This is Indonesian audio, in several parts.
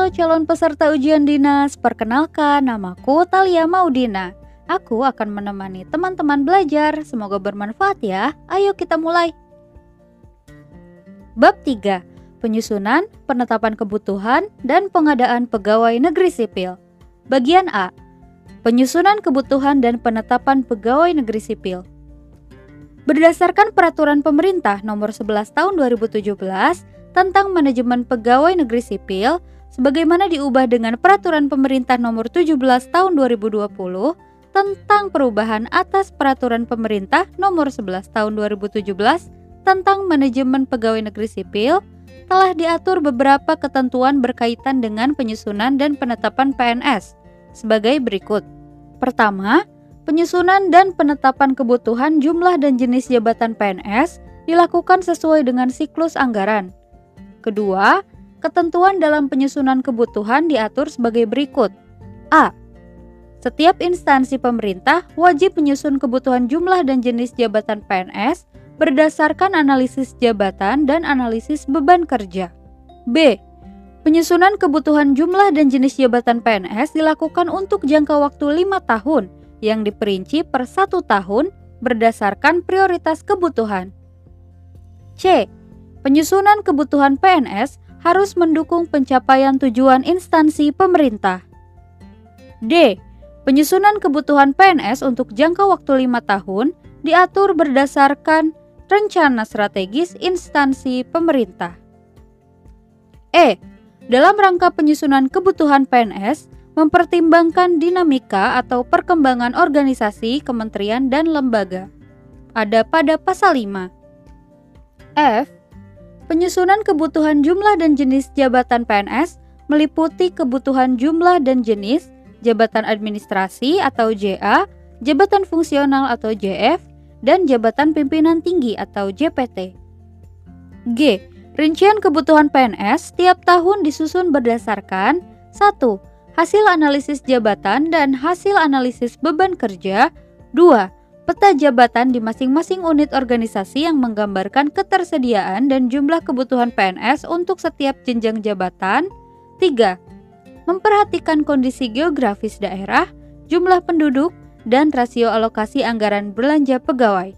Halo calon peserta ujian dinas, perkenalkan namaku Talia Maudina. Aku akan menemani teman-teman belajar, semoga bermanfaat ya. Ayo kita mulai. Bab 3. Penyusunan, penetapan kebutuhan, dan pengadaan pegawai negeri sipil. Bagian A. Penyusunan kebutuhan dan penetapan pegawai negeri sipil. Berdasarkan peraturan pemerintah nomor 11 tahun 2017 tentang manajemen pegawai negeri sipil sebagaimana diubah dengan peraturan pemerintah nomor 17 tahun 2020 tentang perubahan atas peraturan pemerintah nomor 11 tahun 2017 tentang manajemen pegawai negeri sipil telah diatur beberapa ketentuan berkaitan dengan penyusunan dan penetapan PNS sebagai berikut. Pertama, penyusunan dan penetapan kebutuhan jumlah dan jenis jabatan PNS dilakukan sesuai dengan siklus anggaran. Kedua, ketentuan dalam penyusunan kebutuhan diatur sebagai berikut. A. Setiap instansi pemerintah wajib menyusun kebutuhan jumlah dan jenis jabatan PNS berdasarkan analisis jabatan dan analisis beban kerja. B. Penyusunan kebutuhan jumlah dan jenis jabatan PNS dilakukan untuk jangka waktu lima tahun yang diperinci per satu tahun berdasarkan prioritas kebutuhan. C. Penyusunan kebutuhan PNS harus mendukung pencapaian tujuan instansi pemerintah. D. Penyusunan kebutuhan PNS untuk jangka waktu lima tahun diatur berdasarkan rencana strategis instansi pemerintah. E. Dalam rangka penyusunan kebutuhan PNS, mempertimbangkan dinamika atau perkembangan organisasi, kementerian, dan lembaga. Ada pada pasal 5. F Penyusunan kebutuhan jumlah dan jenis jabatan PNS meliputi kebutuhan jumlah dan jenis jabatan administrasi atau JA, jabatan fungsional atau JF, dan jabatan pimpinan tinggi atau JPT. G. Rincian kebutuhan PNS tiap tahun disusun berdasarkan 1. Hasil analisis jabatan dan hasil analisis beban kerja 2 peta jabatan di masing-masing unit organisasi yang menggambarkan ketersediaan dan jumlah kebutuhan PNS untuk setiap jenjang jabatan. 3. Memperhatikan kondisi geografis daerah, jumlah penduduk, dan rasio alokasi anggaran belanja pegawai.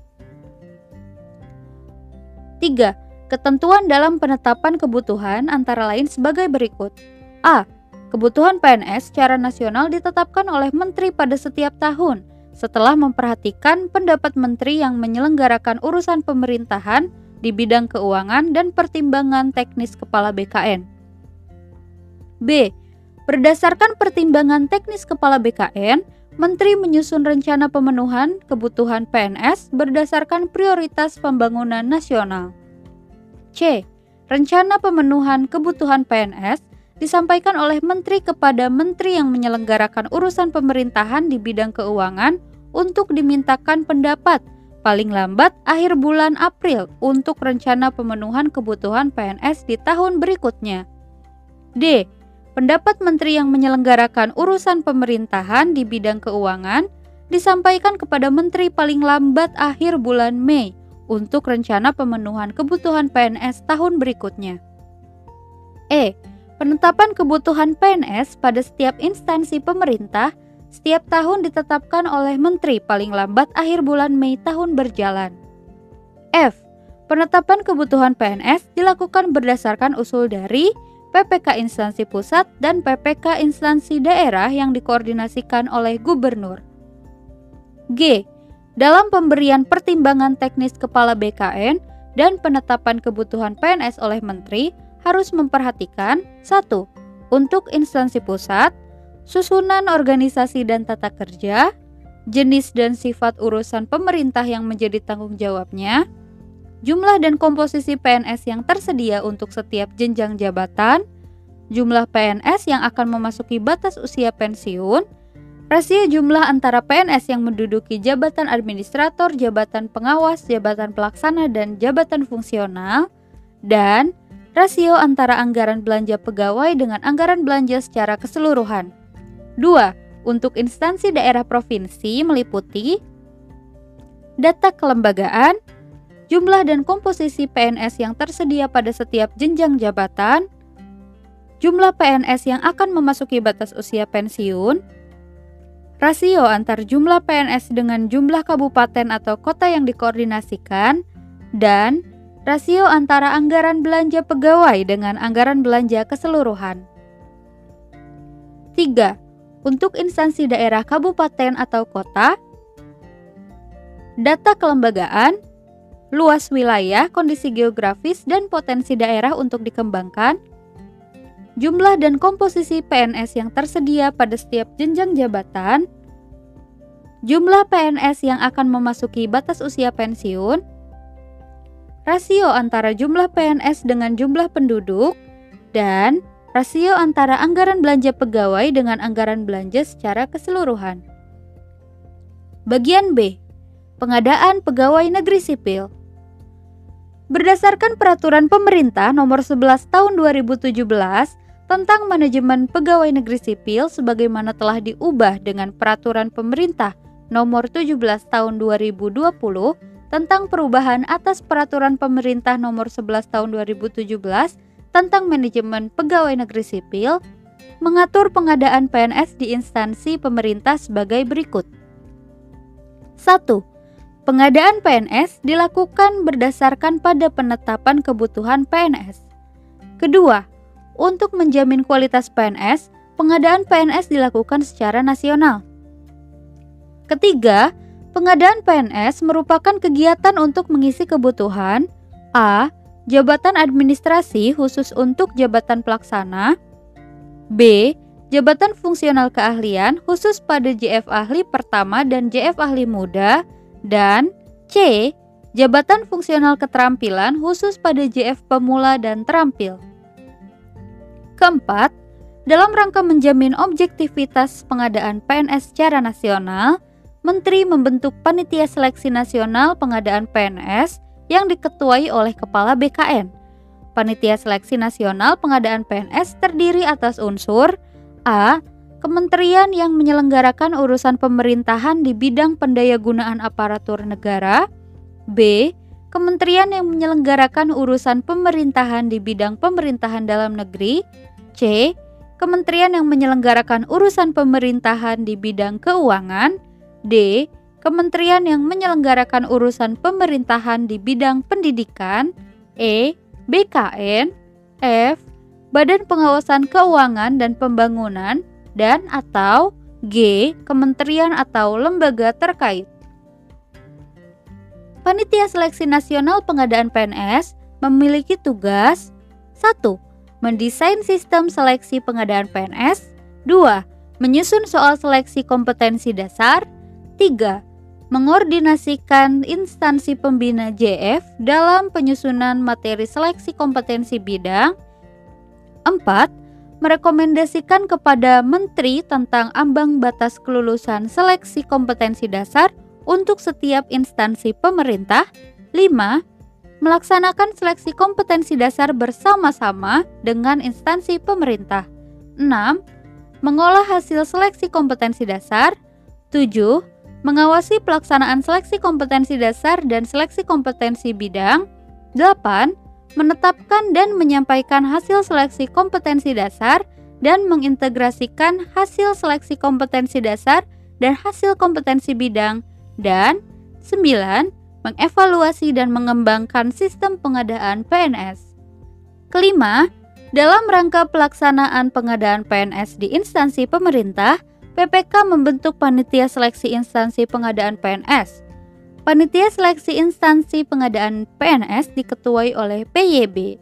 3. Ketentuan dalam penetapan kebutuhan antara lain sebagai berikut. A. Kebutuhan PNS secara nasional ditetapkan oleh menteri pada setiap tahun setelah memperhatikan pendapat menteri yang menyelenggarakan urusan pemerintahan di bidang keuangan dan pertimbangan teknis kepala BKN. B. Berdasarkan pertimbangan teknis kepala BKN, Menteri menyusun rencana pemenuhan kebutuhan PNS berdasarkan prioritas pembangunan nasional. C. Rencana pemenuhan kebutuhan PNS disampaikan oleh menteri kepada menteri yang menyelenggarakan urusan pemerintahan di bidang keuangan untuk dimintakan pendapat paling lambat akhir bulan April untuk rencana pemenuhan kebutuhan PNS di tahun berikutnya. D. Pendapat menteri yang menyelenggarakan urusan pemerintahan di bidang keuangan disampaikan kepada menteri paling lambat akhir bulan Mei untuk rencana pemenuhan kebutuhan PNS tahun berikutnya. E Penetapan kebutuhan PNS pada setiap instansi pemerintah setiap tahun ditetapkan oleh menteri paling lambat akhir bulan Mei tahun berjalan. F. Penetapan kebutuhan PNS dilakukan berdasarkan usul dari PPK instansi pusat dan PPK instansi daerah yang dikoordinasikan oleh gubernur. G. Dalam pemberian pertimbangan teknis kepala BKN dan penetapan kebutuhan PNS oleh menteri, harus memperhatikan satu Untuk instansi pusat, susunan organisasi dan tata kerja, jenis dan sifat urusan pemerintah yang menjadi tanggung jawabnya, jumlah dan komposisi PNS yang tersedia untuk setiap jenjang jabatan, jumlah PNS yang akan memasuki batas usia pensiun, rasio jumlah antara PNS yang menduduki jabatan administrator, jabatan pengawas, jabatan pelaksana, dan jabatan fungsional, dan rasio antara anggaran belanja pegawai dengan anggaran belanja secara keseluruhan. 2. Untuk instansi daerah provinsi meliputi data kelembagaan, jumlah dan komposisi PNS yang tersedia pada setiap jenjang jabatan, jumlah PNS yang akan memasuki batas usia pensiun, rasio antar jumlah PNS dengan jumlah kabupaten atau kota yang dikoordinasikan, dan rasio antara anggaran belanja pegawai dengan anggaran belanja keseluruhan. 3. Untuk instansi daerah kabupaten atau kota, data kelembagaan, luas wilayah, kondisi geografis, dan potensi daerah untuk dikembangkan, jumlah dan komposisi PNS yang tersedia pada setiap jenjang jabatan, jumlah PNS yang akan memasuki batas usia pensiun, rasio antara jumlah PNS dengan jumlah penduduk, dan rasio antara anggaran belanja pegawai dengan anggaran belanja secara keseluruhan. Bagian B. Pengadaan pegawai negeri sipil. Berdasarkan peraturan pemerintah nomor 11 tahun 2017 tentang manajemen pegawai negeri sipil sebagaimana telah diubah dengan peraturan pemerintah nomor 17 tahun 2020 tentang perubahan atas peraturan pemerintah nomor 11 tahun 2017 tentang manajemen pegawai negeri sipil mengatur pengadaan PNS di instansi pemerintah sebagai berikut. 1. Pengadaan PNS dilakukan berdasarkan pada penetapan kebutuhan PNS. Kedua, untuk menjamin kualitas PNS, pengadaan PNS dilakukan secara nasional. Ketiga, pengadaan PNS merupakan kegiatan untuk mengisi kebutuhan A. Jabatan administrasi khusus untuk jabatan pelaksana B. Jabatan fungsional keahlian khusus pada JF ahli pertama dan JF ahli muda dan C. Jabatan fungsional keterampilan khusus pada JF pemula dan terampil. Keempat, dalam rangka menjamin objektivitas pengadaan PNS secara nasional, Menteri membentuk Panitia Seleksi Nasional Pengadaan PNS yang diketuai oleh Kepala BKN. Panitia Seleksi Nasional Pengadaan PNS terdiri atas unsur A. Kementerian yang menyelenggarakan urusan pemerintahan di bidang pendayagunaan aparatur negara B. Kementerian yang menyelenggarakan urusan pemerintahan di bidang pemerintahan dalam negeri C. Kementerian yang menyelenggarakan urusan pemerintahan di bidang keuangan. D. Kementerian yang menyelenggarakan urusan pemerintahan di bidang pendidikan. E. BKN. F. Badan Pengawasan Keuangan dan Pembangunan dan atau G. Kementerian atau lembaga terkait. Panitia Seleksi Nasional Pengadaan PNS memiliki tugas 1 mendesain sistem seleksi pengadaan PNS. 2. Menyusun soal seleksi kompetensi dasar. 3. Mengordinasikan instansi pembina JF dalam penyusunan materi seleksi kompetensi bidang. 4. Merekomendasikan kepada Menteri tentang ambang batas kelulusan seleksi kompetensi dasar untuk setiap instansi pemerintah. 5 melaksanakan seleksi kompetensi dasar bersama-sama dengan instansi pemerintah. 6. Mengolah hasil seleksi kompetensi dasar. 7. Mengawasi pelaksanaan seleksi kompetensi dasar dan seleksi kompetensi bidang. 8. Menetapkan dan menyampaikan hasil seleksi kompetensi dasar dan mengintegrasikan hasil seleksi kompetensi dasar dan hasil kompetensi bidang. Dan 9 mengevaluasi dan mengembangkan sistem pengadaan PNS. Kelima, dalam rangka pelaksanaan pengadaan PNS di instansi pemerintah, PPK membentuk panitia seleksi instansi pengadaan PNS. Panitia seleksi instansi pengadaan PNS diketuai oleh PYB.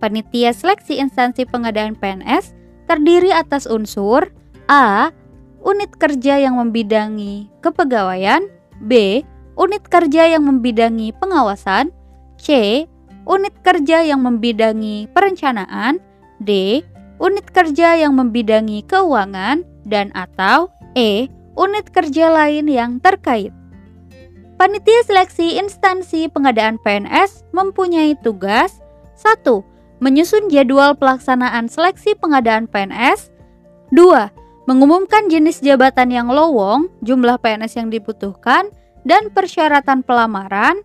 Panitia seleksi instansi pengadaan PNS terdiri atas unsur A. Unit kerja yang membidangi kepegawaian B unit kerja yang membidangi pengawasan, C. Unit kerja yang membidangi perencanaan, D. Unit kerja yang membidangi keuangan, dan atau E. Unit kerja lain yang terkait. Panitia seleksi instansi pengadaan PNS mempunyai tugas 1. Menyusun jadwal pelaksanaan seleksi pengadaan PNS 2. Mengumumkan jenis jabatan yang lowong, jumlah PNS yang dibutuhkan, dan persyaratan pelamaran.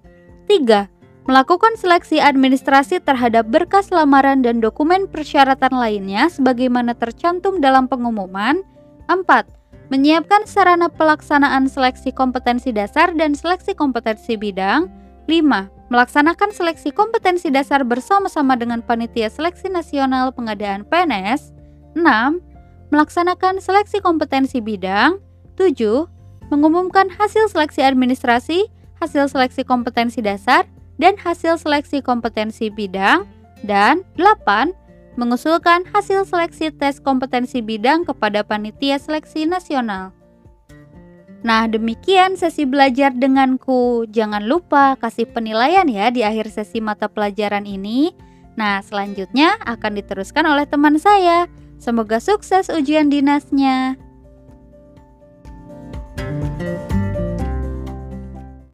3. Melakukan seleksi administrasi terhadap berkas lamaran dan dokumen persyaratan lainnya sebagaimana tercantum dalam pengumuman. 4. Menyiapkan sarana pelaksanaan seleksi kompetensi dasar dan seleksi kompetensi bidang. 5. Melaksanakan seleksi kompetensi dasar bersama-sama dengan Panitia Seleksi Nasional Pengadaan PNS. 6. Melaksanakan seleksi kompetensi bidang. 7. Mengumumkan hasil seleksi administrasi, hasil seleksi kompetensi dasar, dan hasil seleksi kompetensi bidang. Dan 8. Mengusulkan hasil seleksi tes kompetensi bidang kepada Panitia Seleksi Nasional. Nah, demikian sesi belajar denganku. Jangan lupa kasih penilaian ya di akhir sesi mata pelajaran ini. Nah, selanjutnya akan diteruskan oleh teman saya. Semoga sukses ujian dinasnya.